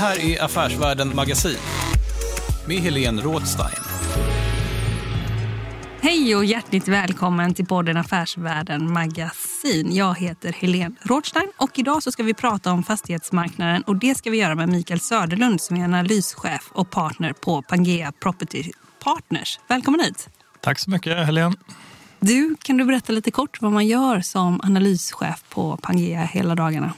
Här är Affärsvärlden Magasin med Helene Rådstein. Hej och hjärtligt välkommen till podden Affärsvärlden Magasin. Jag heter Helene Rådstein och idag så ska vi prata om fastighetsmarknaden och det ska vi göra med Mikael Söderlund som är analyschef och partner på Pangea Property Partners. Välkommen hit! Tack så mycket, Helene. Du, kan du berätta lite kort vad man gör som analyschef på Pangea hela dagarna?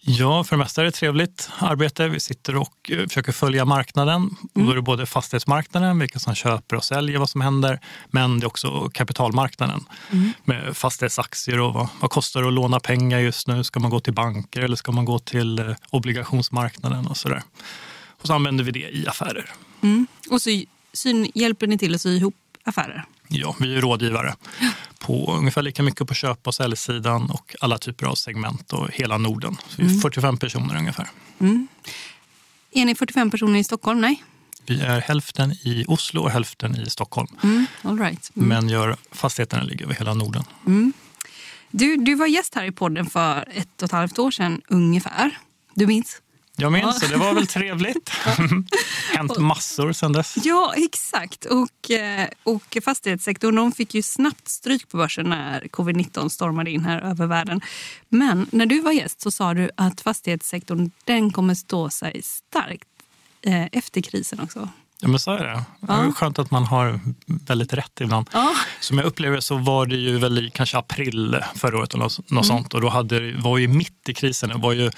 Ja, för det mesta är det trevligt arbete. Vi sitter och eh, försöker följa marknaden. Mm. Då är det både fastighetsmarknaden, vilka som köper och säljer, vad som händer. Men det är också kapitalmarknaden mm. med fastighetsaktier och vad, vad kostar det att låna pengar just nu? Ska man gå till banker eller ska man gå till eh, obligationsmarknaden och så där. Och så använder vi det i affärer. Mm. Och så hjälper ni till att sy ihop affärer? Ja, vi är rådgivare på ungefär lika mycket på köp och säljsidan och alla typer av segment och hela Norden. Är 45 mm. personer ungefär. Mm. Är ni 45 personer i Stockholm? Nej. Vi är hälften i Oslo och hälften i Stockholm. Mm, all right. Mm. Men gör, fastigheterna ligger över hela Norden. Mm. Du, du var gäst här i podden för ett och ett halvt år sedan ungefär. Du minns? Jag minns, ja. det var väl trevligt. Hänt massor sen dess. Ja, exakt. Och, eh, och fastighetssektorn de fick ju snabbt stryk på börsen när covid-19 stormade in här över världen. Men när du var gäst så sa du att fastighetssektorn den kommer stå sig starkt eh, efter krisen också. Ja, men så är det. Ja. Det är skönt att man har väldigt rätt ibland. Ja. Som jag upplever så var det ju väl i kanske april förra året eller något mm. sånt och då hade, var ju mitt i krisen. Det var ju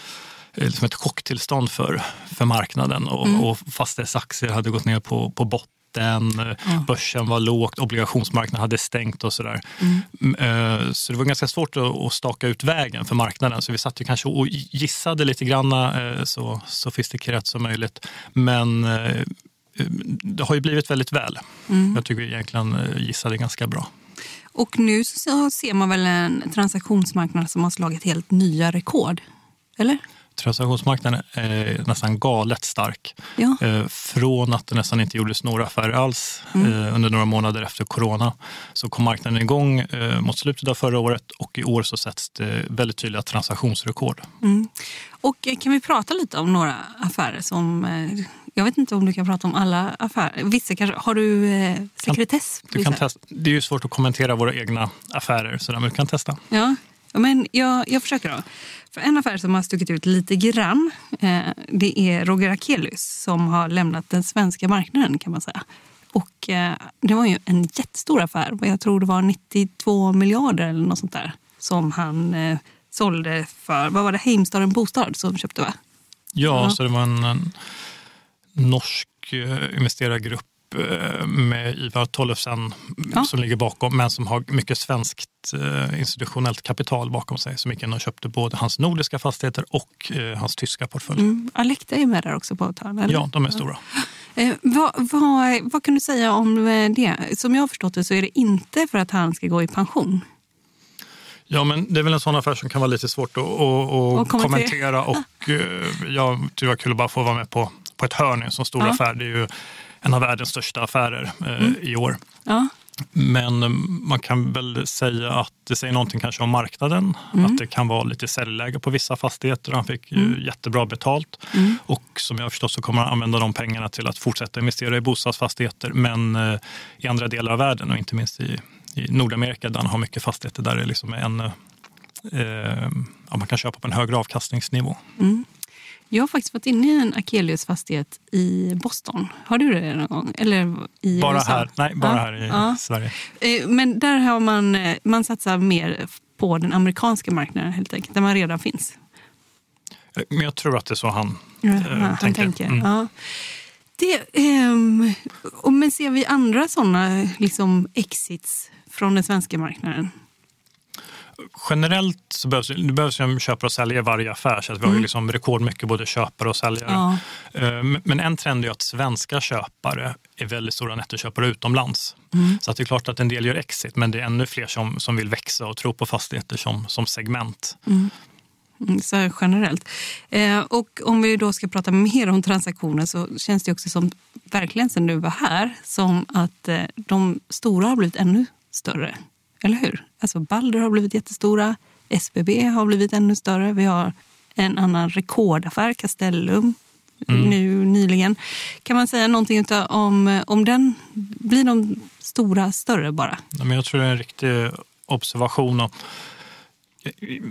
liksom ett chocktillstånd för, för marknaden och, mm. och fastighetsaktier hade gått ner på, på botten Mm. Börsen var lågt, obligationsmarknaden hade stängt och sådär. Mm. Eh, så det var ganska svårt att staka ut vägen för marknaden. Så vi satt ju kanske och gissade lite grann så sofistikerat som möjligt. Men det har ju blivit väldigt väl. Mm. Jag tycker egentligen gissade ganska bra. Och nu så ser man väl en transaktionsmarknad som har slagit helt nya rekord? Eller? Transaktionsmarknaden är nästan galet stark. Ja. Eh, från att det nästan inte gjordes några affärer alls mm. Eh, under några månader efter corona så kom marknaden igång eh, mot slutet av förra året och i år så sätts det väldigt tydliga transaktionsrekord. Mm. Och kan vi prata lite om några affärer som jag vet inte om du kan prata om alla affärer. Vissa kanske, har du sekretess? Du kan testa. Det är ju svårt att kommentera våra egna affärer, så där, men du kan testa. Ja, men jag, jag försöker då. För en affär som har stuckit ut lite grann eh, det är Roger Akelius som har lämnat den svenska marknaden kan man säga. Och eh, det var ju en jättestor affär. Jag tror det var 92 miljarder eller något sånt där som han eh, sålde för, vad var det, Heimstaden Bostad som köpte va? Ja, ja. så det var en, en norsk eh, investerargrupp med Ivar Tollefsen ja. som ligger bakom, men som har mycket svenskt eh, institutionellt kapital bakom sig. Som gick in och köpte både hans nordiska fastigheter och eh, hans tyska portfölj. Mm. Alecta är med där också på ett hörn? Ja, de är stora. Eh, vad, vad, vad kan du säga om det? Som jag har förstått det så är det inte för att han ska gå i pension. Ja, men det är väl en sån affär som kan vara lite svårt att, att, att kommentera. Och, jag tycker det var kul att bara få vara med på, på ett hörn i en sån stor ja. affär. Det är ju en av världens största affärer eh, mm. i år. Ja. Men eh, man kan väl säga att det säger någonting kanske om marknaden. Mm. Att det kan vara lite säljläge på vissa fastigheter. Han fick mm. jättebra betalt. Mm. Och som jag förstått så kommer han använda de pengarna till att fortsätta investera i bostadsfastigheter. Men eh, i andra delar av världen och inte minst i, i Nordamerika där han har mycket fastigheter där det liksom är ännu eh, ja, man kan köpa på en högre avkastningsnivå. Jag har faktiskt varit inne i en Akelius-fastighet i Boston. Har du det någon gång? Eller i bara USA? här, nej, bara Ja, här i ja. Sverige. Eh, Men där har man, eh, man satsar mer på den amerikanska marknaden helt enkelt, där man redan finns. Eh, Men jag tror att det är så han Ja, eh, han tänker. tänker. Mm. Ja. Det, ehm, och men ser vi andra sådana liksom exits från den svenska marknaden? Generellt så behövs det behövs ju köpare och säljare i varje affär. Så att vi har ju liksom rekordmycket både köpare och säljare. Mm. Ja. Eh, men- en trend är att svenska köpare är väldigt stora nettoköpare utomlands. Mm. Så att det är klart att en del gör exit, men det är ännu fler som, som vill växa och tro på fastigheter som, som segment. Mm, Så här generellt. Eh, och om vi då ska prata mer om transaktioner så känns det också som, verkligen sen du var här, som att eh, de stora har blivit ännu större. Eller hur? Alltså Balder har blivit jättestora, SBB har blivit ännu större. Vi har en annan rekordaffär, Castellum, nu nyligen. Kan man säga någonting om, om den? Blir de stora större bara? Ja, Men jag tror det är en riktig observation.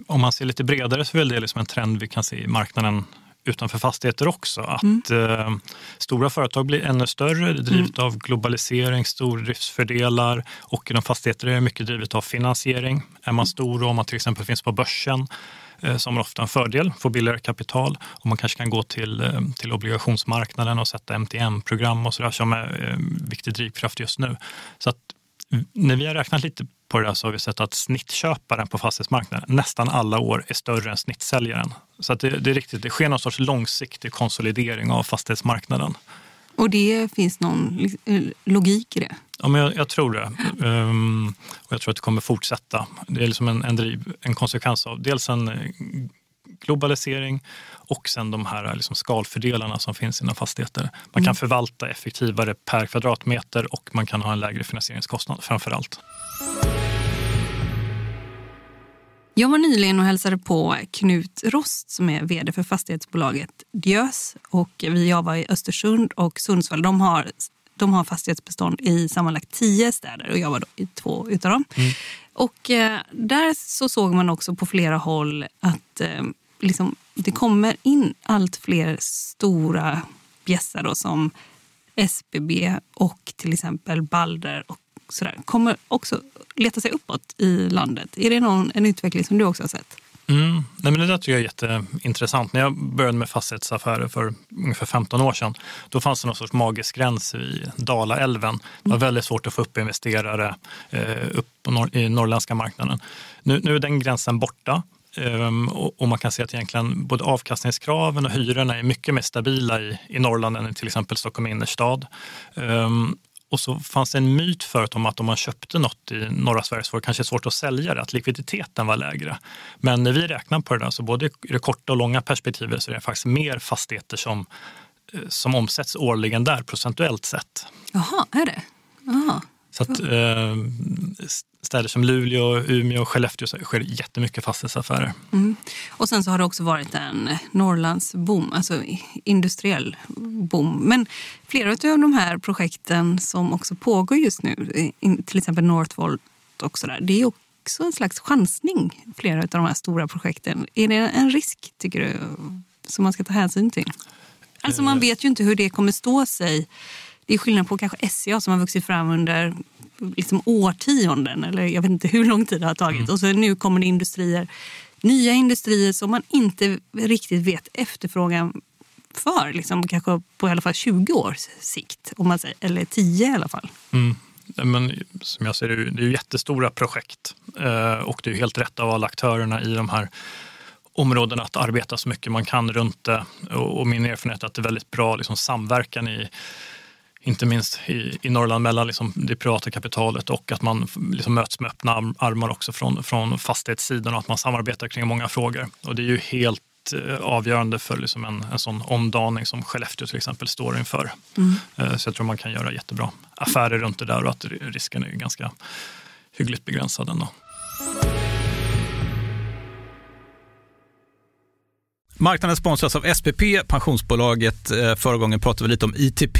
Om man ser lite bredare så är det liksom en trend vi kan se i marknaden utanför fastigheter också. Att eh, stora företag blir ännu större, är drivet av globalisering, stordriftsfördelar och inom fastigheter är det mycket drivet av finansiering. Är man stor och om man till exempel finns på börsen eh, så har man ofta en fördel, får billigare kapital och man kanske kan gå till, eh, till obligationsmarknaden och sätta MTM-program och sådär som är eh, viktig drivkraft just nu. Så att när vi har räknat lite på det där så har vi sett att snittköparen på fastighetsmarknaden nästan alla år är större än snittsäljaren. Så det, det är riktigt, det sker någon sorts långsiktig konsolidering av fastighetsmarknaden. Och det finns någon logik i det? Ja, men jag, jag tror det. Ehm, och jag tror att det kommer fortsätta. Det är liksom en, en, driv, en konsekvens av dels en globalisering och sen de här liksom skalfördelarna som finns inom fastigheter. Man kan förvalta effektivare per kvadratmeter och man kan ha en lägre finansieringskostnad framför allt. Jag var nyligen och hälsade på Knut Rost som är vd för fastighetsbolaget Diös. Och vi jag var i Östersund och Sundsvall. De har, de har fastighetsbestånd i sammanlagt tio städer och jag var i två utav dem. Och eh, där så såg man också på flera håll att eh, liksom, det kommer in allt fler stora bjässar då, som SBB och till exempel Balder och sådär, kommer också leta sig uppåt i landet. Är det någon, en utveckling som du också har sett? Mm. Nej, men det där tycker jag är jätteintressant. När jag började med fastighetsaffärer för ungefär 15 år sedan, då fanns det någon sorts magisk gräns i Dalaälven. Det var väldigt svårt att få upp investerare eh, upp på nor- i norrländska marknaden. Nu, nu är den gränsen borta. Ehm, och, man kan se att egentligen både avkastningskraven och hyrorna är mycket mer stabila i, i Norrland än i till exempel Stockholm innerstad. Ehm, och så fanns det en myt förut om att om man köpte något i norra Sverige så var det kanske svårt att sälja det, att likviditeten var lägre. Men när vi räknar på det där, så både i det korta och långa perspektivet så är det faktiskt mer fastigheter som, eh, som omsätts årligen där procentuellt sett. Jaha, är det? Aha. Så att eh, städer som Luleå, Umeå och Skellefteå så sker jättemycket fastighetsaffärer. Mm. Och sen så har det också varit en Norrlandsboom, alltså industriell boom. Men flera av de här projekten som också pågår just nu, till exempel Northvolt och sådär, det är också en slags chansning, flera av de här stora projekten. Är det en risk, tycker du, som man ska ta hänsyn till? Alltså man vet ju inte hur det kommer stå sig. Det är skillnad på kanske SCA som har vuxit fram under liksom årtionden, eller jag vet inte hur lång tid det har tagit. Och så nu kommer det industrier, nya industrier som man inte riktigt vet efterfrågan för, liksom, kanske på i alla fall 20 års sikt, om man säger, eller 10 i alla fall. Mm. Men som jag ser det, det är ju jättestora projekt eh, och det är helt rätt av alla aktörerna i de här områdena att arbeta så mycket man kan runt det. Och och min erfarenhet är att det är väldigt bra liksom, samverkan i inte minst i, i Norrland mellan liksom det privata kapitalet och att man liksom möts med öppna arm- armar också från, från fastighetssidan och att man samarbetar kring många frågor. Och det är ju helt eh, avgörande för liksom en, en sån omdaning som Skellefteå till exempel står inför. Eh, Så jag tror man kan göra jättebra affärer runt det där och att risken är ganska hyggligt begränsad ändå. Marknaden sponsras av SPP, pensionsbolaget. Eh, Förra gången pratade vi lite om ITP.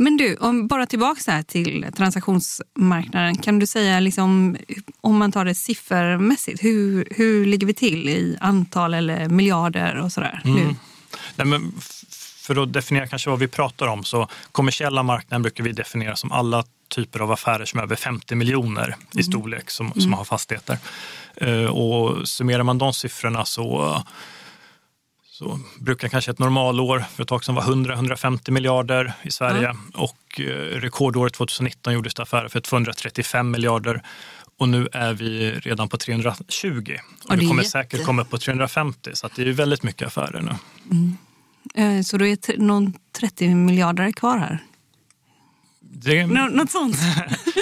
Men du, om bara tillbaka här till transaktionsmarknaden. Kan du säga, liksom, om man tar det siffermässigt, hur, hur ligger vi till i antal eller miljarder och sådär? Mm. Nej, men för att definiera kanske vad vi pratar om, så kommersiella marknaden brukar vi definiera som alla typer av affärer som är över 50 miljoner mm. i storlek som, som mm. har fastigheter. Uh, och summerar man de siffrorna så så brukar kanske ett normalår för ett tag sedan vara 100-150 miljarder i Sverige mm. och eh, rekordåret 2019 gjordes det affärer för 235 miljarder och nu är vi redan på 320. Och, och vi kommer jätte... säkert komma upp på 350 så det är väldigt mycket affärer nu. Mm. Eh, så då är någon 30 miljarder kvar här? Det... Nå något sånt?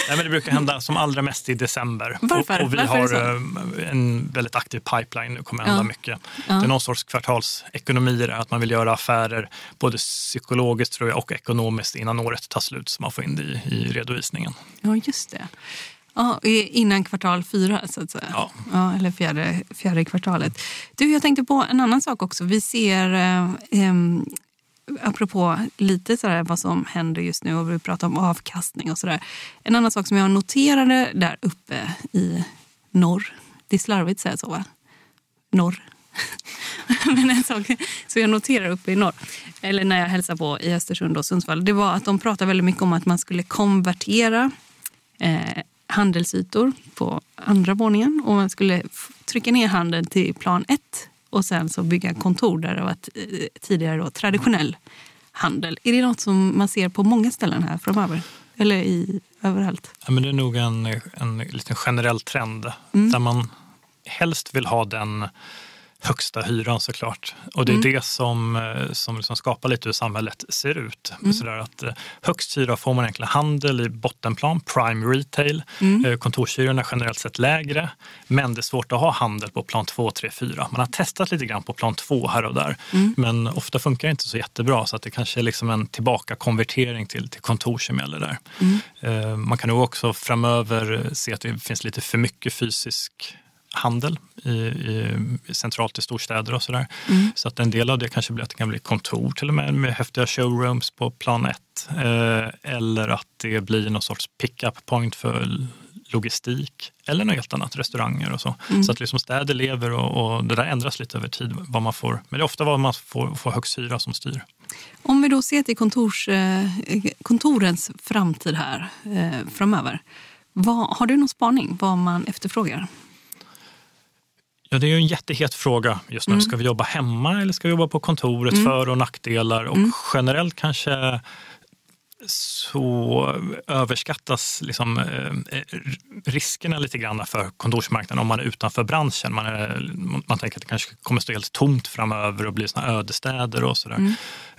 Nej, men det brukar hända som allra mest i december. Varför? Och, och vi Varför har eh, en väldigt aktiv pipeline nu, kommer hända ja. mycket. Ja. Det är någon sorts kvartalsekonomi, att man vill göra affärer både psykologiskt tror jag, och ekonomiskt innan året tar slut så man får in det i, i redovisningen. Ja, just det. Ja, innan kvartal fyra, så att säga. Ja. ja eller fjärde, fjärde kvartalet. Du, jag tänkte på en annan sak också. Vi ser eh, apropå lite sådär vad som händer just nu och vi pratar om avkastning och sådär. En annan sak som jag noterade där uppe i norr, det är slarvigt att säga så va? Norr. Men en sak som jag noterar uppe i norr, eller när jag hälsar på i Östersund och Sundsvall, det var att de pratade väldigt mycket om att man skulle konvertera eh, handelsytor på andra våningen och man skulle trycka ner handeln till plan 1 och sen så bygga kontor där det var eh, tidigare då, traditionell handel. Är det något som man ser på många ställen här framöver? Eller i, överallt? Ja, men det är nog en, en liten generell trend mm. där man helst vill ha den högsta hyran såklart. Och det är mm. det som, eh, som liksom skapar lite hur samhället ser ut. Mm. Sådär att eh, högst hyra får man egentligen handel i bottenplan, prime retail. Mm. Eh, kontorshyrorna är generellt sett lägre, men det är svårt att ha handel på plan 2, 3, 4. Man har testat lite grann på plan 2 här och där, mm. men ofta funkar det inte så jättebra så att det kanske är liksom en tillbaka konvertering till, till kontor som gäller där. Mm. Man kan nog också framöver se att det finns lite för mycket fysisk handel i, i, centralt i storstäder och sådär. Mm. Så att en del av det kanske blir att det kan bli kontor till och med med häftiga showrooms på plan 1. Eh, eller att det blir någon sorts pick-up point för logistik eller något helt annat, restauranger och så. Mm. Så att liksom städer lever och, och, det där ändras lite över tid. Vad man får, men det är ofta vad man får, får högst hyra som styr. Om vi då ser till kontors, eh, kontorens framtid här eh, framöver. Vad, har du någon spaning vad man efterfrågar? Ja, det är ju en jättehet fråga just nu. Mm. Ska vi jobba hemma eller ska vi jobba på kontoret? Mm. För och nackdelar. Och mm. generellt kanske så överskattas liksom, eh, riskerna lite grann för kontorsmarknaden om man är utanför branschen. Man, är, man tänker att det kanske kommer stå helt tomt framöver och bli såna ödestäder och sådär. Mm.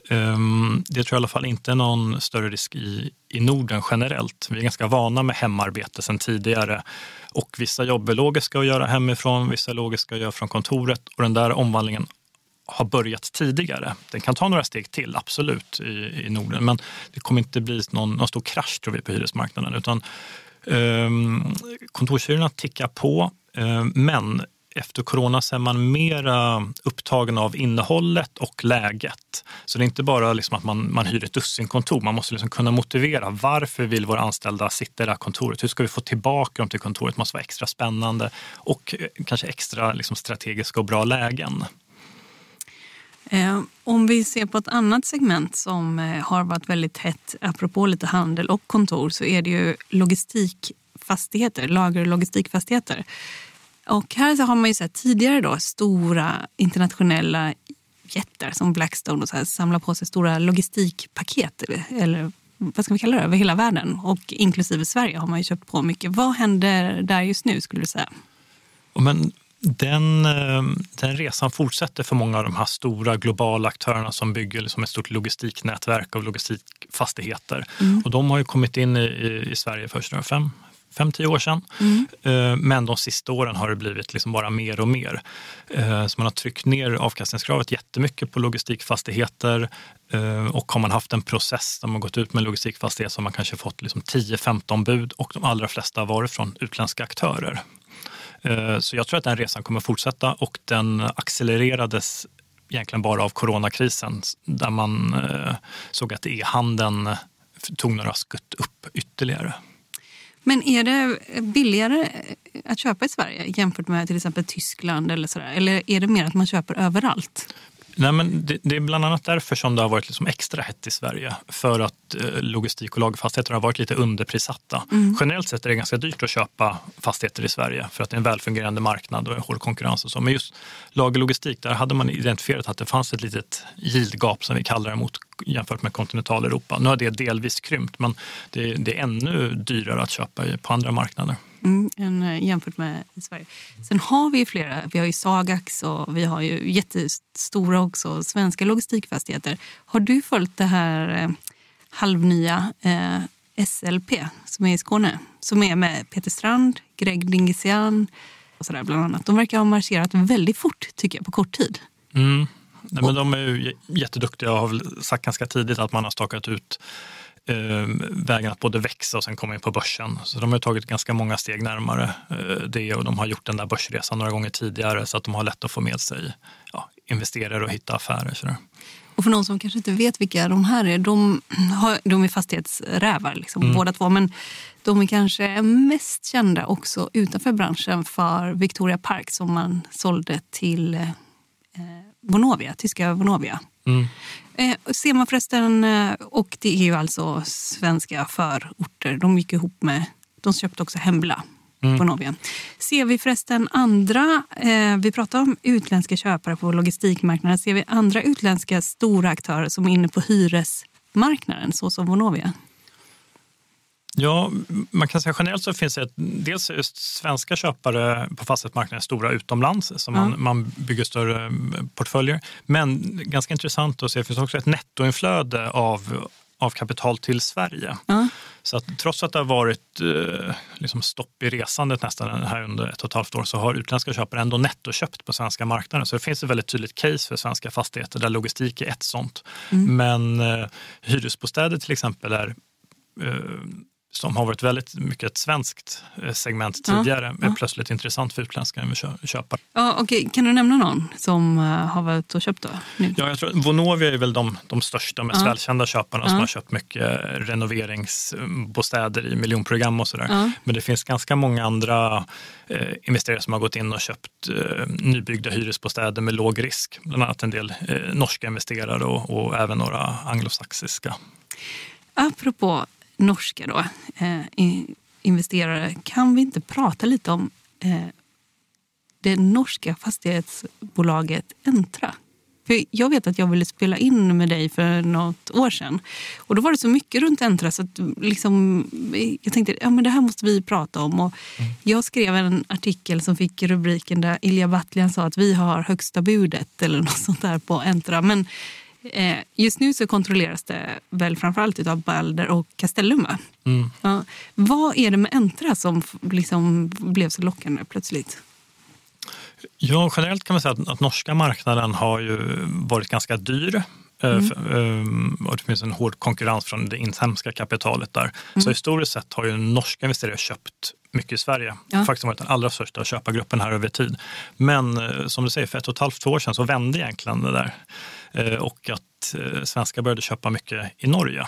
Um, det tror jag i alla fall inte är någon större risk i, i Norden generellt. Vi är ganska vana med hemarbete sedan tidigare och vissa jobb är logiska att göra hemifrån, vissa är logiska att göra från kontoret och den där omvandlingen har börjat tidigare. Den kan ta några steg till, absolut, i, i Norden. Men det kommer inte bli någon, någon stor krasch tror vi på hyresmarknaden. Utan, um, kontorshyrorna tickar på, um, men efter corona så är man mera upptagen av innehållet och läget. Så det är inte bara liksom att man, man hyr ett dussin kontor. Man måste liksom kunna motivera varför vill våra anställda sitta i det här kontoret? Hur ska vi få tillbaka dem till kontoret? Det måste vara extra spännande och eh, kanske extra liksom strategiska och bra lägen. Eh, om vi ser på ett annat segment som eh, har varit väldigt hett, apropå lite handel och kontor, så är det ju logistikfastigheter, lager och logistikfastigheter. Och här så har man ju sett tidigare då stora internationella jättar som Blackstone och så här, samlar på sig stora logistikpaket, eller vad ska vi kalla det, över hela världen. Och inklusive Sverige har man ju köpt på mycket. Vad händer där just nu skulle du säga? Men den, eh, den resan fortsätter för många av de här stora globala aktörerna som bygger liksom ett stort logistiknätverk av logistikfastigheter. Mm. Och de har ju kommit in i, i Sverige för fem, fem, tio år sedan. Mm. Eh, men de sista åren har det blivit liksom bara mer och mer. Eh, så man har tryckt ner avkastningskravet jättemycket på logistikfastigheter. Och har man haft en process där man gått ut med logistikfastighet så har man kanske fått liksom 10-15 bud och de allra flesta har varit från utländska aktörer. Eh, så jag tror att den resan kommer fortsätta och den accelererades egentligen bara av coronakrisen där man eh, såg att e-handeln tog några skutt upp ytterligare. Men är det billigare att köpa i Sverige jämfört med till exempel Tyskland eller sådär? Eller är det mer att man köper överallt? Nej, men det, det, är bland annat därför som det har varit liksom extra hett i Sverige. För att eh, logistik och lagerfastigheter har varit lite underprissatta. Mm. Generellt sett är det ganska dyrt att köpa fastigheter i Sverige för att det är en välfungerande marknad och en hård konkurrens. Och så. Men just lagerlogistik, där hade man identifierat att det fanns ett litet yieldgap som vi kallar det mot jämfört med kontinentaleuropa. Nu har det delvis krympt men det, det är ännu dyrare att köpa på andra marknader. Mm, än, eh, jämfört med Sverige. Sen har vi ju flera. Vi har ju Sagax och vi har ju jättestora också svenska logistikfastigheter. Har du följt det här eh, halvnya eh, SLP som är i Skåne? Som är med Peter Strand, Greg Dingesian och sådär bland annat. De verkar ha marscherat väldigt fort tycker jag på kort tid. Mm. Nej, men de är ju jätteduktiga och har väl sagt ganska tidigt att man har stakat ut eh, vägen att både växa och sen komma in på börsen. Så de har tagit ganska många steg närmare eh, det och de har gjort den där börsresan några gånger tidigare så att de har lätt att få med sig ja, investerare och hitta affärer. Så och för någon som kanske inte vet vilka de här är, de, har, de är fastighetsrävar liksom, mm. båda två. Men de är kanske mest kända också utanför branschen för Victoria Park som man sålde till eh, Vonovia, tyska Vonovia. Mm. Eh, ser man förresten, eh, och det är ju alltså svenska förorter, de gick ihop med, de köpte också Hembla mm. Vonovia. Ser vi förresten andra, eh, vi pratar om utländska köpare på logistikmarknaden, ser vi andra utländska stora aktörer som är inne på hyresmarknaden, så som Vonovia? Ja, man kan säga generellt så finns det dels just svenska köpare på fastighetsmarknaden stora utomlands, så man, mm. man bygger större eh, portföljer. Men ganska intressant att se, det finns också ett nettoinflöde av, av kapital till Sverige. Mm. Så att trots att det har varit eh, liksom stopp i resandet nästan här under ett och ett halvt år så har utländska köpare ändå nettoköpt på svenska marknaden. Så det finns ett väldigt tydligt case för svenska fastigheter där logistik är ett sånt. Mm. Men eh, hyresbostäder till exempel är eh, som har varit väldigt mycket ett svenskt eh, segment tidigare, ja, är plötsligt intressant för utländska köpare. Ja, okay. Kan du nämna någon som har varit och köpt? Då, nu? Ja, jag tror, Vonovia är väl de, de största, mest ja. välkända köparna som har köpt mycket renoveringsbostäder i miljonprogram och sådär. Men det finns ganska många andra eh, investerare som har gått in och köpt eh, nybyggda hyresbostäder med låg risk. Bland annat en del eh, norska investerare och, och även några anglosaxiska. Apropå norska då, eh, investerare, kan vi inte prata lite om eh, det norska fastighetsbolaget Entra? För jag vet att jag ville spela in med dig för något år sedan. Och då var det så mycket runt Entra så att liksom, jag tänkte ja, men det här måste vi prata om. Och mm. Jag skrev en artikel som fick rubriken där Ilja Batljan sa att vi har högsta budet eller något sånt där på Entra. Men Eh, just nu så kontrolleras det väl framförallt av Balder och Castellum. Mm. Ja. Vad är det med Entra som liksom blev så lockande plötsligt? Ja, generellt kan man säga att, att norska marknaden har ju varit ganska dyr. Eh, mm. Och det finns en hård konkurrens från det inhemska kapitalet där. Mm. Så historiskt sett har ju norska investerare köpt mycket i Sverige. Ja. Faktiskt varit den allra största köpargruppen här över tid. Men eh, som du säger, för ett och ett halvt, två år sedan så vände egentligen det där. Eh, och att eh, svenskar började köpa mycket i Norge.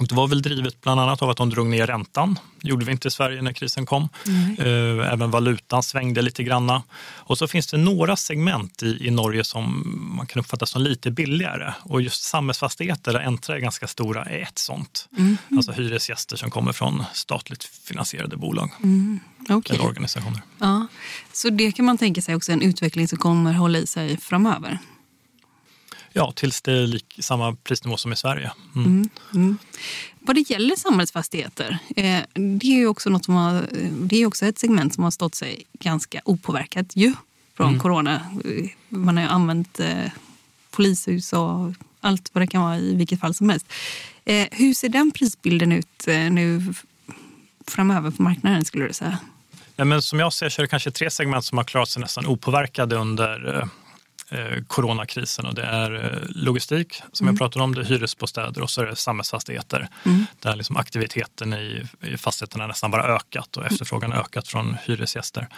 Och det var väl drivet bland annat av att de drog ner räntan. Det gjorde vi inte i Sverige när krisen kom. Mm. Även valutan svängde lite granna. Och så finns det några segment i, i Norge som man kan uppfatta som lite billigare. Och just samhällsfastigheter, där Entra är ganska stora, är ett sånt. Mm. Alltså hyresgäster som kommer från statligt finansierade bolag mm. okay. eller organisationer. Ja. Så det kan man tänka sig också en utveckling som kommer hålla i sig framöver? Ja, tills det är lik, samma prisnivå som i Sverige. Mm. Mm, mm. Vad det gäller samhällsfastigheter, eh, det är ju också, något som har, det är också ett segment som har stått sig ganska opåverkat ju från mm. corona. Man har ju använt eh, polishus och allt vad det kan vara i vilket fall som helst. Eh, hur ser den prisbilden ut eh, nu framöver på marknaden skulle du säga? Ja, men som jag ser så är det kanske tre segment som har klarat sig nästan opåverkade under eh, Eh, coronakrisen och det är eh, logistik som mm. jag pratade om, det är hyresbostäder och så är det samhällsfastigheter mm. där liksom aktiviteten i, i fastigheterna nästan bara ökat och efterfrågan ökat från hyresgäster.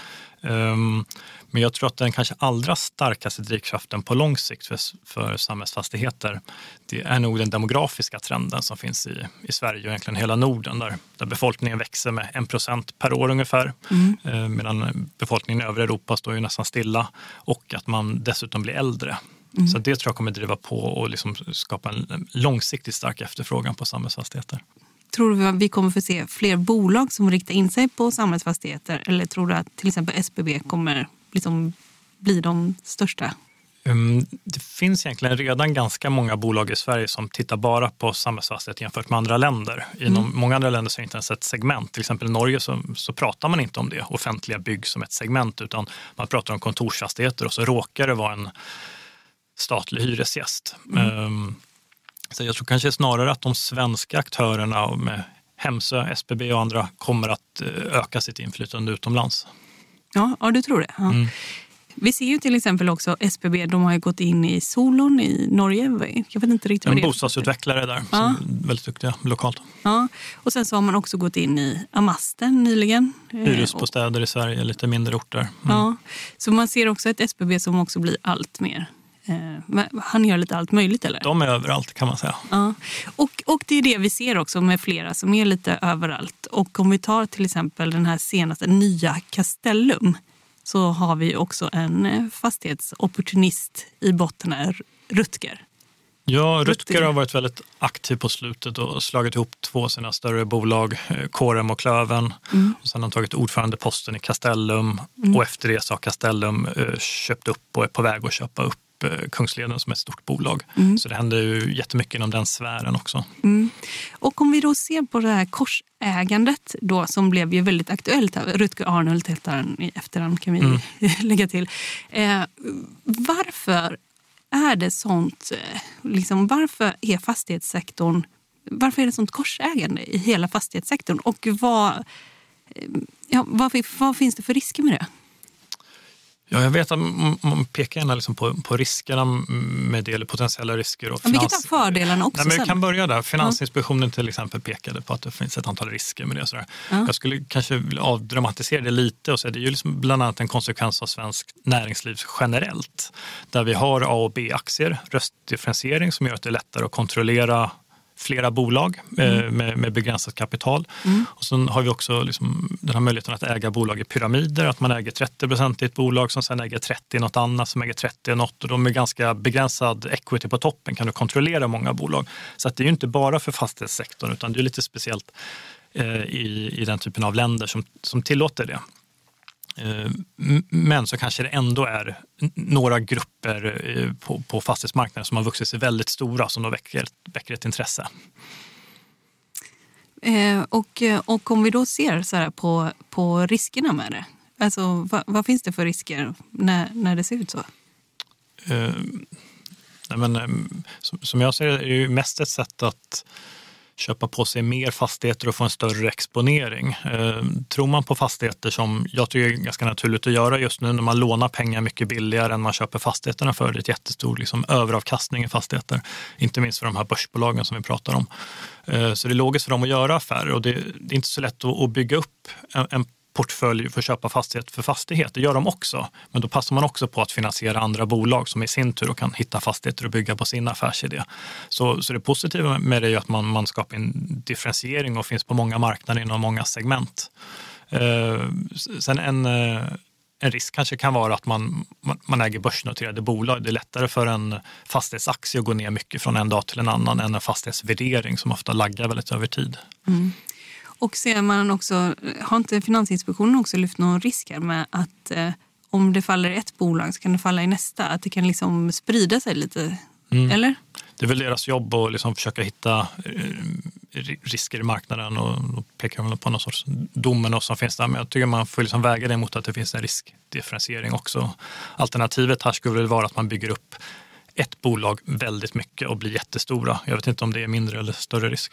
Um, men jag tror att den kanske allra starkaste drivkraften på lång sikt för, för samhällsfastigheter, det är nog den demografiska trenden som finns i, i Sverige och egentligen hela Norden där, där befolkningen växer med 1 procent per år ungefär. Mm. Uh, medan befolkningen i övriga Europa står ju nästan stilla och att man dessutom blir äldre. Mm. Så det tror jag kommer driva på och liksom skapa en långsiktigt stark efterfrågan på samhällsfastigheter. Tror du att vi kommer få se fler bolag som riktar in sig på samhällsfastigheter? Eller tror du att till exempel SBB kommer liksom bli de största? Um, det finns egentligen redan ganska många bolag i Sverige som tittar bara på samhällsfastighet jämfört med andra länder. Inom mm. många andra länder så är det inte ens ett segment. Till exempel i Norge så, så, pratar man inte om det, offentliga bygg som ett segment, utan man pratar om kontorsfastigheter och så råkar det vara en statlig hyresgäst. Mm. Um, så jag tror kanske snarare att de svenska aktörerna med Hemsö, SBB och andra kommer att eh, öka sitt inflytande utomlands. Ja, ja du tror det? Ja. Mm. Vi ser ju till exempel också SBB, de har ju gått in i Solon i Norge. Jag vet inte riktigt vad det är. En bostadsutvecklare där, ja. väldigt duktiga lokalt. Ja. Och sen så har man också gått in i Amasten nyligen. Hyresbostäder i Sverige, lite mindre orter. Mm. Ja. Så man ser också ett SBB som också blir allt mer Eh, han gör lite allt möjligt eller? De är överallt kan man säga. Ja. Och, och det är det vi ser också med flera som är lite överallt. Och om vi tar till exempel den här senaste nya Castellum så har vi också en eh, fastighetsopportunist i botten här, Rutger. Ja, Rutger har varit väldigt aktiv på slutet och slagit ihop två av sina större bolag, eh, Corem och Klöven. Mm. Och sen har han tagit ordförandeposten i Castellum mm. och efter det så har Castellum köpt upp och är på väg att köpa upp Eh, Kungsleden som ett stort bolag. Mm. Så det händer ju jättemycket inom den sfären också. Mm. Och om vi då ser på det här korsägandet då, som blev ju väldigt aktuellt. Rutger Arnhult heter han i efterhand kan vi mm. lägga till. Eh, varför är det sånt, eh, liksom, varför är fastighetssektorn varför är det sånt korsägande i hela fastighetssektorn? Och vad, eh, ja, vad, vad finns det för risker med det? Ja, jag vet att man pekar gärna liksom på, på riskerna med det, eller potentiella risker. Och finans... Vilket är fördelarna också? Nej, men vi kan börja där. Finansinspektionen till exempel pekade på att det finns ett antal risker med det. Sådär. Ja. Jag skulle kanske avdramatisera det lite och säga det är ju liksom bland annat en konsekvens av svensk näringsliv generellt. Där vi har A och B-aktier, röstdifferentiering som gör att det är lättare att kontrollera flera bolag eh, mm. med, med, begränsat kapital. Mm. Och sen har vi också liksom den här möjligheten att äga bolag i pyramider, att man äger 30 procent i ett bolag som sen äger 30 i något annat som äger 30 i något och de med ganska begränsad equity på toppen kan du kontrollera många bolag. Så att det är ju inte bara för fastighetssektorn utan det är lite speciellt eh, i, i den typen av länder som, som tillåter det. Eh, men så kanske det ändå är några grupper eh, på, på fastighetsmarknaden som har vuxit sig väldigt stora som då väcker, väcker ett intresse. Eh, och, och om vi då ser så på, på riskerna med det, alltså, vad, vad, finns det för risker när, när det ser ut så? Eh, nej men, som, som jag ser det är det mest ett sätt att köpa på sig mer fastigheter och få en större exponering. Eh, tror man på fastigheter som jag tycker är ganska naturligt att göra just nu när man lånar pengar mycket billigare än man köper fastigheterna för. Det är ett jättestor liksom, överavkastning i fastigheter, inte minst för de här börsbolagen som vi pratar om. Eh, så det är logiskt för dem att göra affärer och det, är inte så lätt att, bygga upp en portfölj för att köpa fastighet för fastighet. Det gör de också, men då passar man också på att finansiera andra bolag som i sin tur kan hitta fastigheter och bygga på sin affärsidé. Så, så det positiva med det är att man, man skapar en differentiering och finns på många marknader inom många segment. Eh, sen en, eh, en risk kanske kan vara att man, man äger börsnoterade bolag. Det är lättare för en fastighetsaktie att gå ner mycket från en dag till en annan än en fastighetsvärdering som ofta laggar väldigt över tid. Mm. Och ser man också, har inte Finansinspektionen också lyft någon risk här med att eh, om det faller i ett bolag så kan det falla i nästa? Att det kan liksom sprida sig lite? Mm. Eller? Det är väl deras jobb att liksom försöka hitta eh, risker i marknaden och då pekar de på någon sorts domen som finns där. Men jag tycker man får liksom väga det mot att det finns en riskdifferentiering också. Alternativet här skulle väl vara att man bygger upp ett bolag väldigt mycket och blir jättestora. Jag vet inte om det är mindre eller större risk.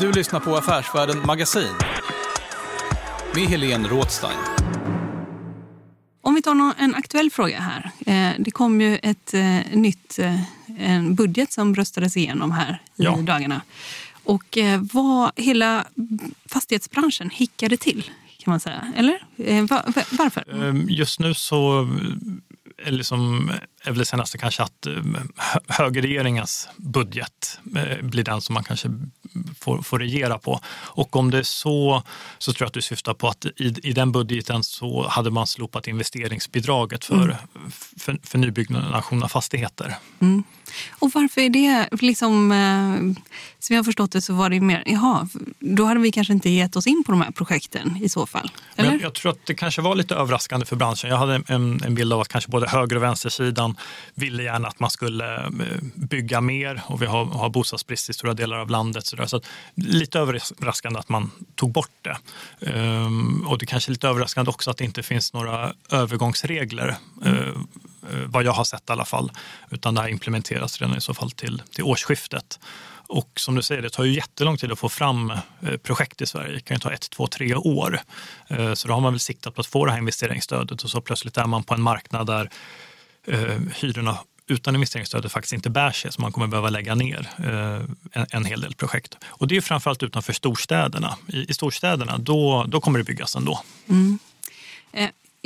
Du lyssnar på Affärsvärlden Magasin med Helene Rådstein. Om vi tar en aktuell fråga här. Eh, det kom ju ett eh, nytt eh, en budget som röstades igenom här i ja. dagarna. Och vad hela fastighetsbranschen hickade till kan man säga. Eller? Varför? Ehm, just nu så liksom, är väl det senaste kanske att eh, högerregeringens budget eh, blir den som man kanske får, får regera på. Och om det är så, så tror jag att du syftar på att i, i den budgeten så hade man slopat investeringsbidraget för, mm. för, för nybyggnation av fastigheter. Mm. Och varför är det liksom, eh, som jag har förstått det så var det mer, jaha, då hade vi kanske inte gett oss in på de här projekten i så fall? Eller? Jag, jag, tror att det kanske var lite överraskande för branschen. Jag hade en, en bild av att kanske både höger och vänstersidan ville gärna att man skulle eh, bygga mer och vi har, har bostadsbrist i stora delar av landet. Så, där. så lite överraskande att man tog bort det. Um, och det kanske är lite överraskande också att det inte finns några övergångsregler. Mm. vad jag har sett i alla fall. Utan det här implementeras redan i så fall till, till årsskiftet. Och som du säger, det tar ju jättelång tid att få fram eh, projekt i Sverige. Det kan ju ta ett, två, tre år. Eh, så då har man väl siktat på att få det här investeringsstödet och så plötsligt är man på en marknad där eh, hyrorna utan investeringsstödet faktiskt inte bär sig, så man kommer behöva lägga ner en, en hel del projekt. Och det är framförallt utanför storstäderna. I, i storstäderna, då, då kommer det byggas ändå. Mm.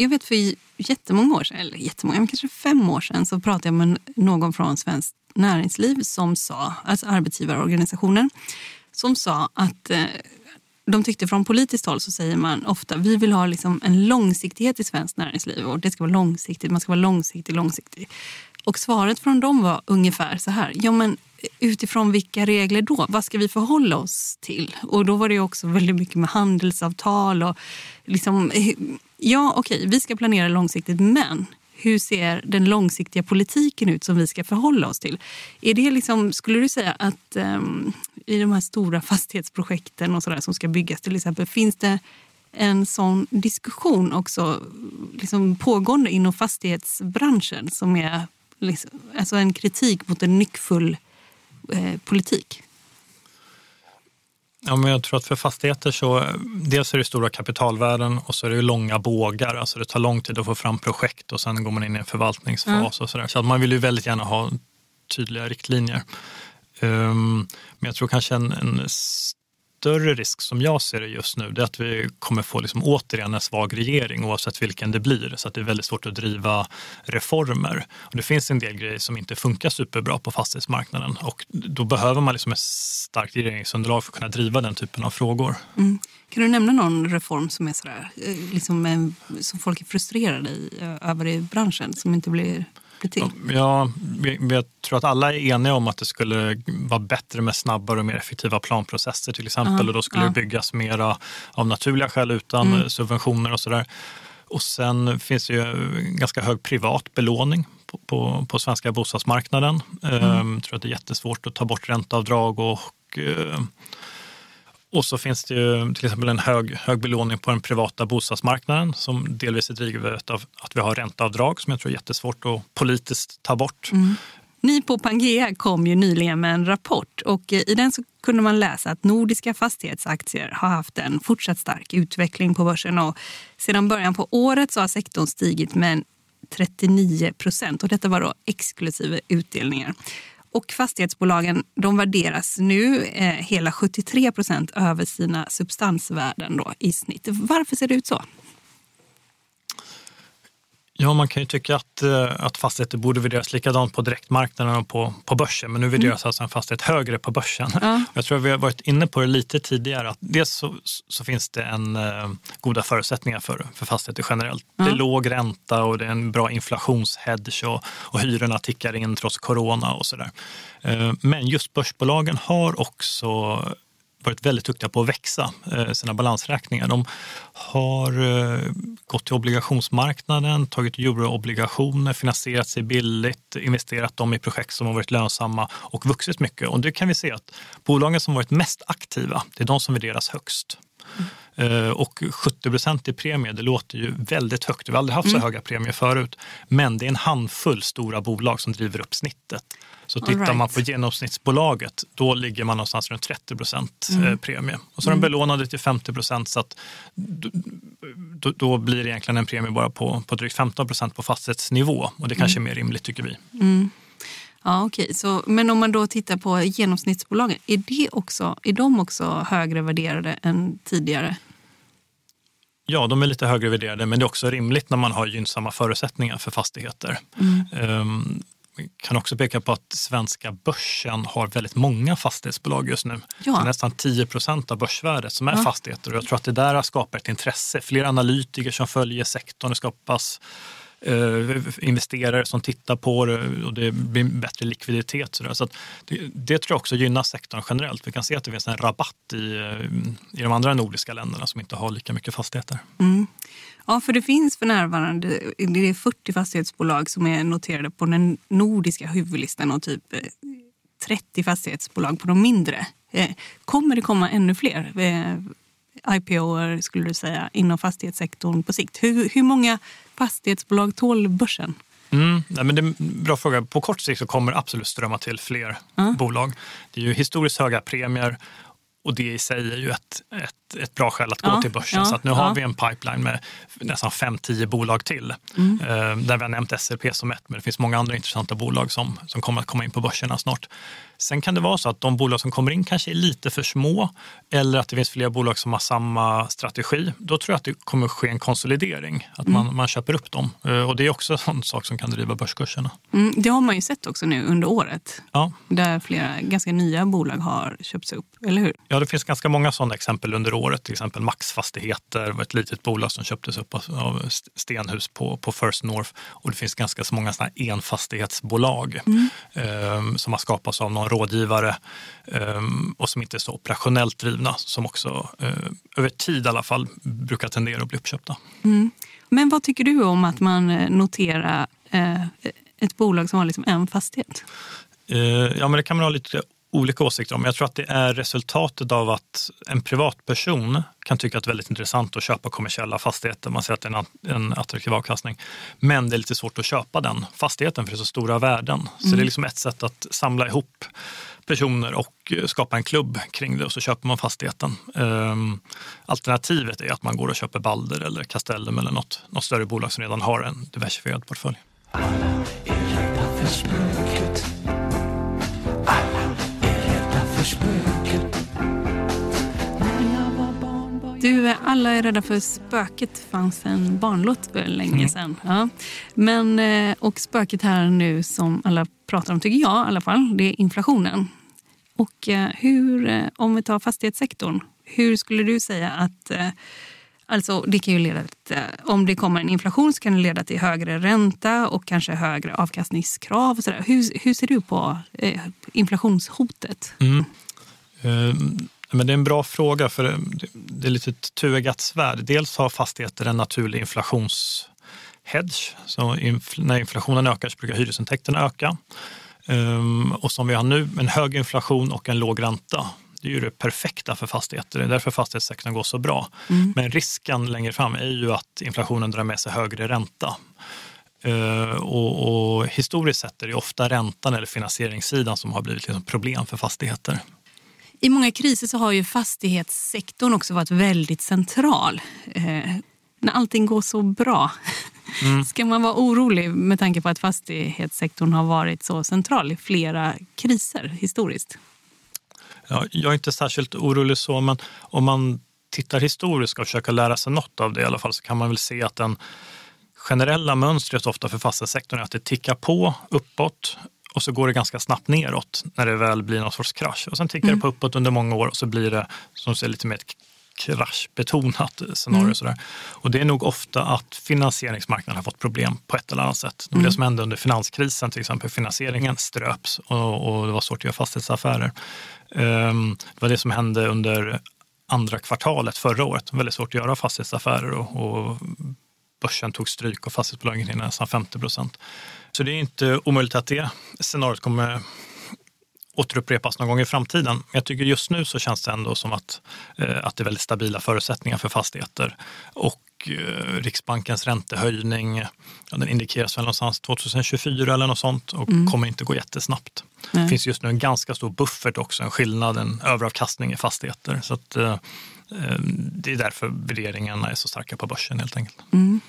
Jag vet för jättemånga år sedan, eller jättemånga, kanske fem år sedan, så pratade jag med någon från Svenskt Näringsliv som sa, alltså arbetsgivarorganisationen, som sa att eh, de tyckte från politiskt håll så säger man ofta vi vill ha liksom en långsiktighet i svenskt näringsliv och det ska vara långsiktigt, man ska vara långsiktig, långsiktig. Och svaret från dem var ungefär så här, ja men utifrån vilka regler då? Vad ska vi förhålla oss till? Och då var det också väldigt mycket med handelsavtal och liksom, eh, ja okej, okay, vi ska planera långsiktigt men hur ser den långsiktiga politiken ut som vi ska förhålla oss till? Är det liksom, skulle du säga att um, i de här stora fastighetsprojekten och så där, som ska byggas till exempel, finns det en sån diskussion också liksom pågående inom fastighetsbranschen som är liksom, alltså en kritik mot en nyckfull eh, politik? Ja, men jag tror att för fastigheter så dels är det stora kapitalvärden och så är det långa bågar. Alltså det tar lång tid att få fram projekt och sen går man in i en förvaltningsfas mm. och sådär. Så att man vill ju väldigt gärna ha tydliga riktlinjer. Um, men jag tror kanske en, en större risk som jag ser det just nu, det är att vi kommer få liksom återigen en svag regering oavsett vilken det blir. Så att det är väldigt svårt att driva reformer. Och det finns en del grejer som inte funkar superbra på fastighetsmarknaden och då behöver man liksom ett starkt regeringsunderlag för att kunna driva den typen av frågor. Mm. Kan du nämna någon reform som är sådär, eh, liksom, eh, som folk är frustrerade i, eh, över i branschen som inte blir till? Ja, jag tror att alla är eniga om att det skulle vara bättre med snabbare och mer effektiva planprocesser till exempel. Uh -huh. Och då skulle uh -huh. det byggas mera av naturliga skäl utan mm. subventioner och sådär. Och sen finns det ju ganska hög privat belåning på, på, på svenska bostadsmarknaden. Mm. Ehm, jag tror att det är jättesvårt att ta bort ränteavdrag och eh, och så finns det ju till exempel en hög, hög belåning på den privata bostadsmarknaden som delvis är drivet av att vi har ränteavdrag som jag tror är jättesvårt att politiskt ta bort. Mm. Ni på Pangea kom ju nyligen med en rapport och eh, i den så kunde man läsa att nordiska fastighetsaktier har haft en fortsatt stark utveckling på börsen och sedan början på året så har sektorn stigit med 39 procent och detta var då exklusive utdelningar. Och fastighetsbolagen de värderas nu eh, hela 73 procent över sina substansvärden då, i snitt. Varför ser det ut så? Ja, man kan ju tycka att, eh, att fastigheter borde värderas likadant på direktmarknaden och på, på börsen. Men nu värderas mm. alltså en fastighet högre på börsen. Ja. Jag tror att vi har varit inne på det lite tidigare. Att dels så, så finns det en uh, goda förutsättningar för, för fastigheter generellt. Ja. Det är låg ränta och det är en bra inflationshedge och, och hyrorna tickar in trots corona och sådär. Uh, men just börsbolagen har också varit väldigt duktiga på att växa eh, sina balansräkningar. De har eh, gått till obligationsmarknaden, tagit euroobligationer, finansierat sig billigt, investerat dem i projekt som har varit lönsamma och vuxit mycket. Och det kan vi se att bolagen som varit mest aktiva, det är de som värderas högst. Mm. Och 70 procent i premie, det låter ju väldigt högt. Vi har aldrig haft så mm. höga premier förut. Men det är en handfull stora bolag som driver upp snittet. Så tittar right. man på genomsnittsbolaget, då ligger man någonstans runt 30 procent mm. Eh, premie. Och så är de mm. belånade till 50 procent så att då, då, blir det egentligen en premie bara på, på drygt 15 procent på fastighetsnivå. Och det kanske är mm. mer rimligt tycker vi. Mm. Ja, okay. Så, men om man då tittar på genomsnittsbolagen, är, det också, är de också högre värderade än tidigare? Ja, de är lite högre värderade, men det är också rimligt när man har gynnsamma förutsättningar för fastigheter. Mm. Um, kan också peka på att svenska börsen har väldigt många fastighetsbolag just nu. Ja. nästan 10 procent av börsvärdet som är ja. fastigheter. Och jag tror att det där skapar ett intresse. Fler analytiker som följer sektorn. Det skapas eh, investerare som tittar på det och det blir bättre likviditet. Så, så det, det, tror jag också gynnar sektorn generellt. Vi kan se att det finns en rabatt i, eh, i de andra nordiska länderna som inte har lika mycket fastigheter. Mm. Ja, för det finns för närvarande det är 40 fastighetsbolag som är noterade på den nordiska huvudlistan och typ 30 eh, fastighetsbolag på de mindre. Eh, kommer det komma ännu fler IPO skulle du säga inom fastighetssektorn på sikt? Hur, hur många fastighetsbolag tål börsen? Mm, nej, men det är en bra fråga. På kort sikt så kommer det absolut strömma till fler mm. bolag. Det är ju historiskt höga premier och det i sig är ju ett, ett, ett bra skäl att gå ja, till börsen. Ja, så nu ja. har vi en pipeline med nästan 5-10 bolag till. Mm. Eh, där vi har nämnt SLP som ett, men det finns många andra intressanta bolag som, som kommer att komma in på börserna snart. Sen kan det vara så att de bolag som kommer in kanske är lite för små eller att det finns fler bolag som har samma strategi. Då tror jag att det kommer ske en konsolidering, att man, mm. man köper upp dem. Eh, och det är också en sak som kan driva börskurserna. Mm, det har man ju sett också nu under året, där flera ganska nya bolag har köpts upp, eller hur? Ja, det finns ganska många sådana exempel under året. Till exempel Max Fastigheter var ett litet bolag som köptes upp av Stenhus på, på First North. Och det finns ganska så många såna enfastighetsbolag mm. eh, som har skapats av någon rådgivare ehm, och som inte är så operationellt drivna som också eh, över tid i alla fall brukar tendera att bli uppköpta. Mm. Men vad tycker du om att man eh, noterar eh, ett bolag som har liksom en fastighet? Ja, men det kan man ha lite olika åsikter om. Jag tror att det är resultatet av att en privatperson kan tycka att det är väldigt intressant att köpa kommersiella fastigheter. Man ser att det är en attraktiv avkastning. Men det är lite svårt att köpa den fastigheten för det är så stora värden. Så mm. det är liksom ett sätt att samla ihop personer och skapa en klubb kring det och så köper man fastigheten. Um, alternativet är att man går och köper Balder eller Castellum eller något, något större bolag som redan har en diversifierad portfölj. Alla är rädda för spöket. Du, alla är rädda för spöket fanns en barnlåt för länge mm. sedan. Ja. Men, eh, och spöket här nu som alla pratar om, tycker jag i alla fall, det är inflationen. Och eh, hur, eh, om vi tar fastighetssektorn, hur skulle du säga att Alltså det kan ju leda till, om det kommer en inflation så kan det leda till högre ränta och kanske högre avkastningskrav. Och så där. Hur, hur ser du på inflationshotet? Mm. Men det är en bra fråga, för det är lite ett tueggat svärd. Dels har fastigheter en naturlig inflationshedge. Så när inflationen ökar så brukar hyresintäkterna öka. Um, och som vi har nu, en hög inflation och en låg ränta. Det är ju det perfekta för fastigheter. Det är därför fastighetssektorn går så bra. Mm. Men risken längre fram är ju att inflationen drar med sig högre ränta. Uh, och, och, historiskt sett är det ofta räntan eller finansieringssidan som har blivit liksom problem för fastigheter. I många kriser så har ju fastighetssektorn också varit väldigt central. Eh, när allting går så bra, mm. ska man vara orolig med tanke på att fastighetssektorn har varit så central i flera kriser historiskt? Ja, jag är inte särskilt orolig så, men om man tittar historiskt och försöker lära sig något av det i alla fall så kan man väl se att den generella mönstret ofta för fastighetssektorn är att det tickar på uppåt och så går det ganska snabbt neråt när det väl blir någon sorts krasch. Och sen tickar mm. det på uppåt under många år och så blir det som ser lite mer ett kraschbetonat scenario. Mm. Sådär. Och det är nog ofta att finansieringsmarknaden har fått problem på ett eller annat sätt. Det var mm. det som hände under finanskrisen till exempel. Finansieringen ströps och, och det var svårt att göra fastighetsaffärer. Um, det var det som hände under andra kvartalet förra året. Väldigt svårt att göra fastighetsaffärer och, och börsen tog stryk och fastighetsbolagen till nästan 50 procent. Så det är inte omöjligt att det scenariot kommer återupprepas någon gång i framtiden. Men jag tycker just nu så känns det ändå som att, eh, att det är väldigt stabila förutsättningar för fastigheter. Och eh, Riksbankens räntehöjning, ja, den indikeras väl någonstans 2024 eller något sånt och mm. kommer inte gå jättesnabbt. Nej. Det finns just nu en ganska stor buffert också, en skillnad, en överavkastning i fastigheter. Så att, eh det är därför värderingarna är så starka på börsen helt enkelt. Mm.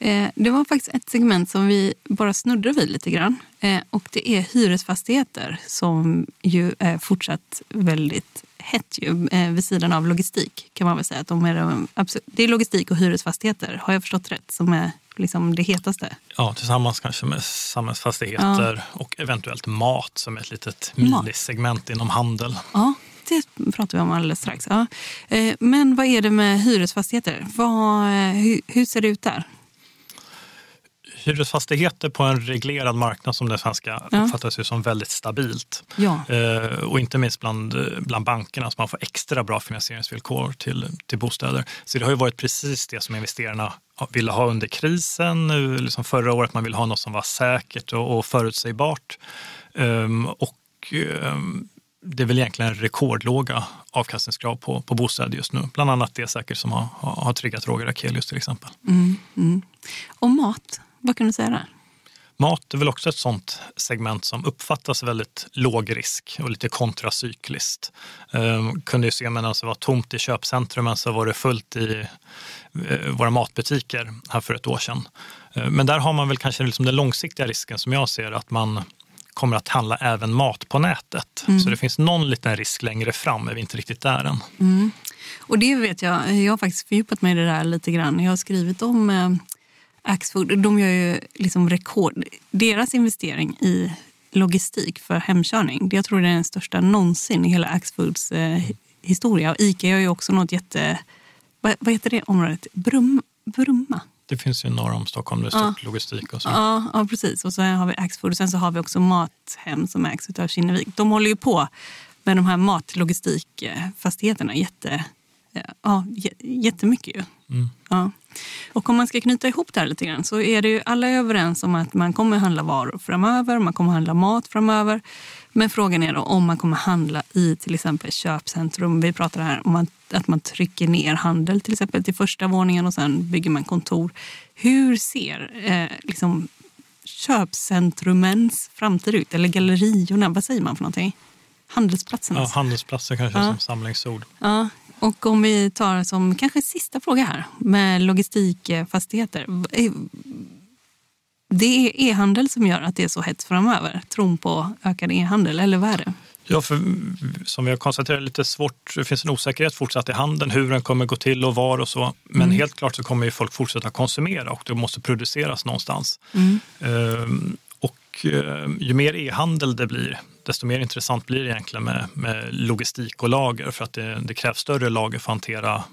Eh, det var faktiskt ett segment som vi bara snuddade vid lite grann. Eh, och det är hyresfastigheter som ju är fortsatt väldigt hett ju, eh, vid sidan av logistik. kan man väl säga. Att de är, det är logistik och hyresfastigheter, har jag förstått rätt, som är liksom det hetaste? Ja, tillsammans kanske med samhällsfastigheter ja. och eventuellt mat som är ett litet minisegment inom handel. Ja, det pratar vi om alldeles strax. Ja. Men vad är det med hyresfastigheter? Vad, hur ser det ut där? Hyresfastigheter på en reglerad marknad som den svenska ja. uppfattas ju som väldigt stabilt. Ja. Eh, och inte minst bland, bland bankerna, så man får extra bra finansieringsvillkor till, till bostäder. Så det har ju varit precis det som investerarna ville ha under krisen, liksom förra året. Man ville ha något som var säkert och, och förutsägbart. Um, och um, det är väl egentligen rekordlåga avkastningskrav på, på bostäder just nu. Bland annat det säkert som har, har, har triggat Roger Akelius till exempel. Mm, mm. Och mat, vad kan du säga där? Mat är väl också ett sånt segment som uppfattas väldigt låg risk och lite kontracykliskt. Um, kunde ju se medan det var tomt i köpcentrumen så var det fullt i uh, våra matbutiker här för ett år sedan. Uh, men där har man väl kanske liksom den långsiktiga risken som jag ser att man kommer att handla även mat på nätet. Mm. Så det finns någon liten risk längre fram, är vi inte riktigt där än. Mm. Och det vet jag, jag har faktiskt fördjupat mig i det där lite grann. Jag har skrivit om eh, Axfood, de gör ju liksom rekord. Deras investering i logistik för hemkörning, det jag tror det är den största någonsin i hela Axfoods eh, historia. Och Ica gör ju också något jätte... Vad, vad heter det området? Brum, Brumma? Det finns ju norr om Stockholm, det är ja. logistik och så. Ja, ja, precis. Och så har vi Axfood och sen så har vi också Mathem som ägs av Kinnevik. De håller ju på med de här matlogistikfastigheterna jätte, ja, jättemycket. Ju. Mm. Ja. Och om man ska knyta ihop det här lite grann så är det ju alla överens om att man kommer handla varor framöver, man kommer handla mat framöver. Men frågan är då om man kommer handla i till exempel köpcentrum. Vi pratar här om att man trycker ner handel till exempel till första våningen och sen bygger man kontor. Hur ser eh, liksom, köpcentrumens framtid ut? Eller galleriorna, vad säger man för någonting? Handelsplatserna? Ja, handelsplatser kanske ja. som samlingsord. Ja, och om vi tar som kanske sista fråga här med logistikfastigheter. Det är e-handel som gör att det är så hett framöver? Tron på ökad e-handel, eller vad är det? Ja, för som vi har konstaterat, lite svårt, det finns en osäkerhet fortsatt i handeln, hur den kommer gå till och var och så. Men mm. helt klart så kommer ju folk fortsätta konsumera och det måste produceras någonstans. Mm. Ehm, och ehm, ju mer e-handel det blir, desto mer intressant blir det egentligen med, med logistik och lager för att det, det krävs större lager för att hantera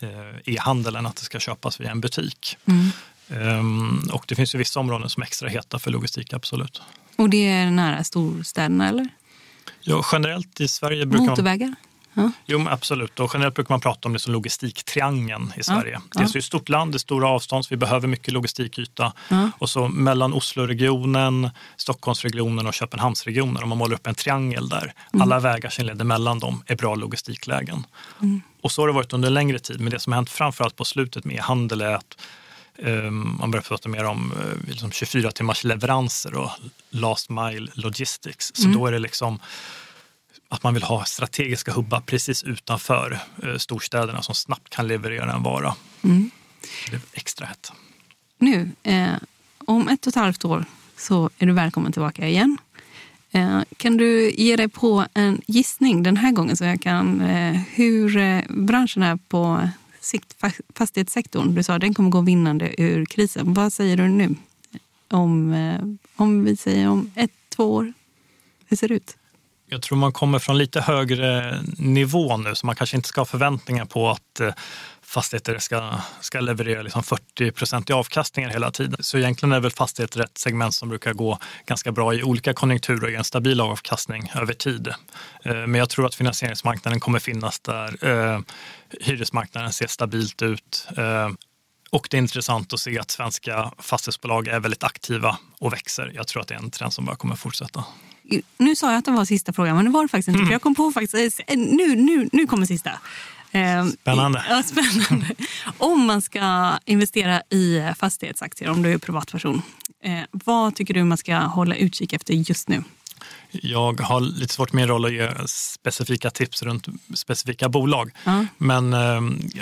eh, e-handel än att det ska köpas via en butik. Mm. Um, och det finns ju vissa områden som är extra heta för logistik, absolut. Och det är nära storstäderna, eller? Ja, generellt i Sverige brukar Motorvägar? Man... Ja. Jo, absolut. Och generellt brukar man prata om det som logistiktriangeln i Sverige. Ja. Ja. Det är ett stort land, det är stora avstånd, så vi behöver mycket logistikyta. Ja. Och så mellan Osloregionen, Stockholmsregionen och Köpenhamnsregionen, om man målar upp en triangel där, mm. alla vägar som leder mellan dem är bra logistiklägen. Mm. Och så har det varit under en längre tid, men det som har hänt framförallt på slutet med handel är att man börjar prata mer om uh, liksom 24 timmars leveranser och last mile logistics. Så mm. då är det liksom att man vill ha strategiska hubbar precis utanför eh, storstäderna som snabbt kan leverera en vara. Mm. Det är extra hett. Nu, eh, om ett och ett halvt år så är du välkommen tillbaka igen. Eh, kan du ge dig på en gissning den här gången så jag kan eh, hur eh, branschen är på sikt, fastighetssektorn? Du sa att den kommer gå vinnande ur krisen. Vad säger du nu? Om, eh, om vi säger om ett, två år? Hur ser det ut? Jag tror man kommer från lite högre nivå nu så man kanske inte ska ha förväntningar på att eh, fastigheter ska, ska leverera liksom 40 procent i avkastningar hela tiden. Så egentligen är väl fastigheter ett segment som brukar gå ganska bra i olika konjunkturer och ge en stabil avkastning över tid. Eh, men jag tror att finansieringsmarknaden kommer finnas där. Eh, hyresmarknaden ser stabilt ut. Och det är intressant att se att svenska fastighetsbolag är väldigt aktiva och växer. Jag tror att det är en trend som bara kommer fortsätta nu sa jag att det var sista frågan, men det var det faktiskt inte. Mm. För jag kom på faktiskt, eh, nu, nu, nu kommer sista. Eh, spännande. Ja, spännande. Om man ska investera i fastighetsaktier, om du är privatperson, eh, vad tycker du man ska hålla utkik efter just nu? Jag har lite svårt med min roll att ge specifika tips runt specifika bolag. Mm. Men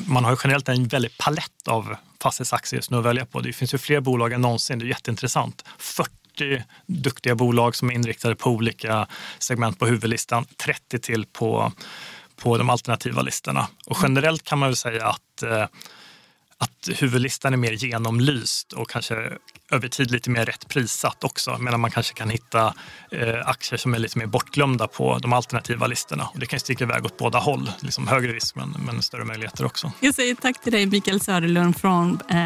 man har generellt en väldig palett av fastighetsaktier just nu att välja på. Det finns ju fler bolag än någonsin. Det är jätteintressant. 40 40 duktiga bolag som är inriktade på olika segment på huvudlistan, 30 till på, på de alternativa listorna. Och generellt kan man väl säga att, eh, att huvudlistan är mer genomlyst och kanske över tid lite mer rätt prissatt också. Medan man kanske kan hitta eh, aktier som är lite mer bortglömda på de alternativa listorna. Och det kan sticka iväg åt båda håll. Liksom högre risk men, men större möjligheter också. Jag säger tack till dig Mikael Söderlund från eh,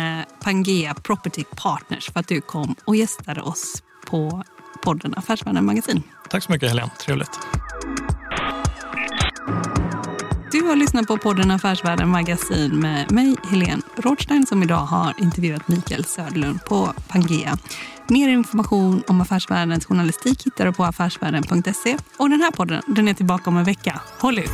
Pangea Property Partners för att du kom och gästade oss på podden Affärsvärlden Magasin. Tack så mycket Helene, trevligt. Du har lyssnat på podden Affärsvärlden Magasin med mig, Helene Rothstein, som idag har intervjuat Mikael Söderlund på Pangea. Mer information om Affärsvärldens journalistik hittar du på affärsvärlden.se. Och den här podden den är tillbaka om en vecka. Håll ut!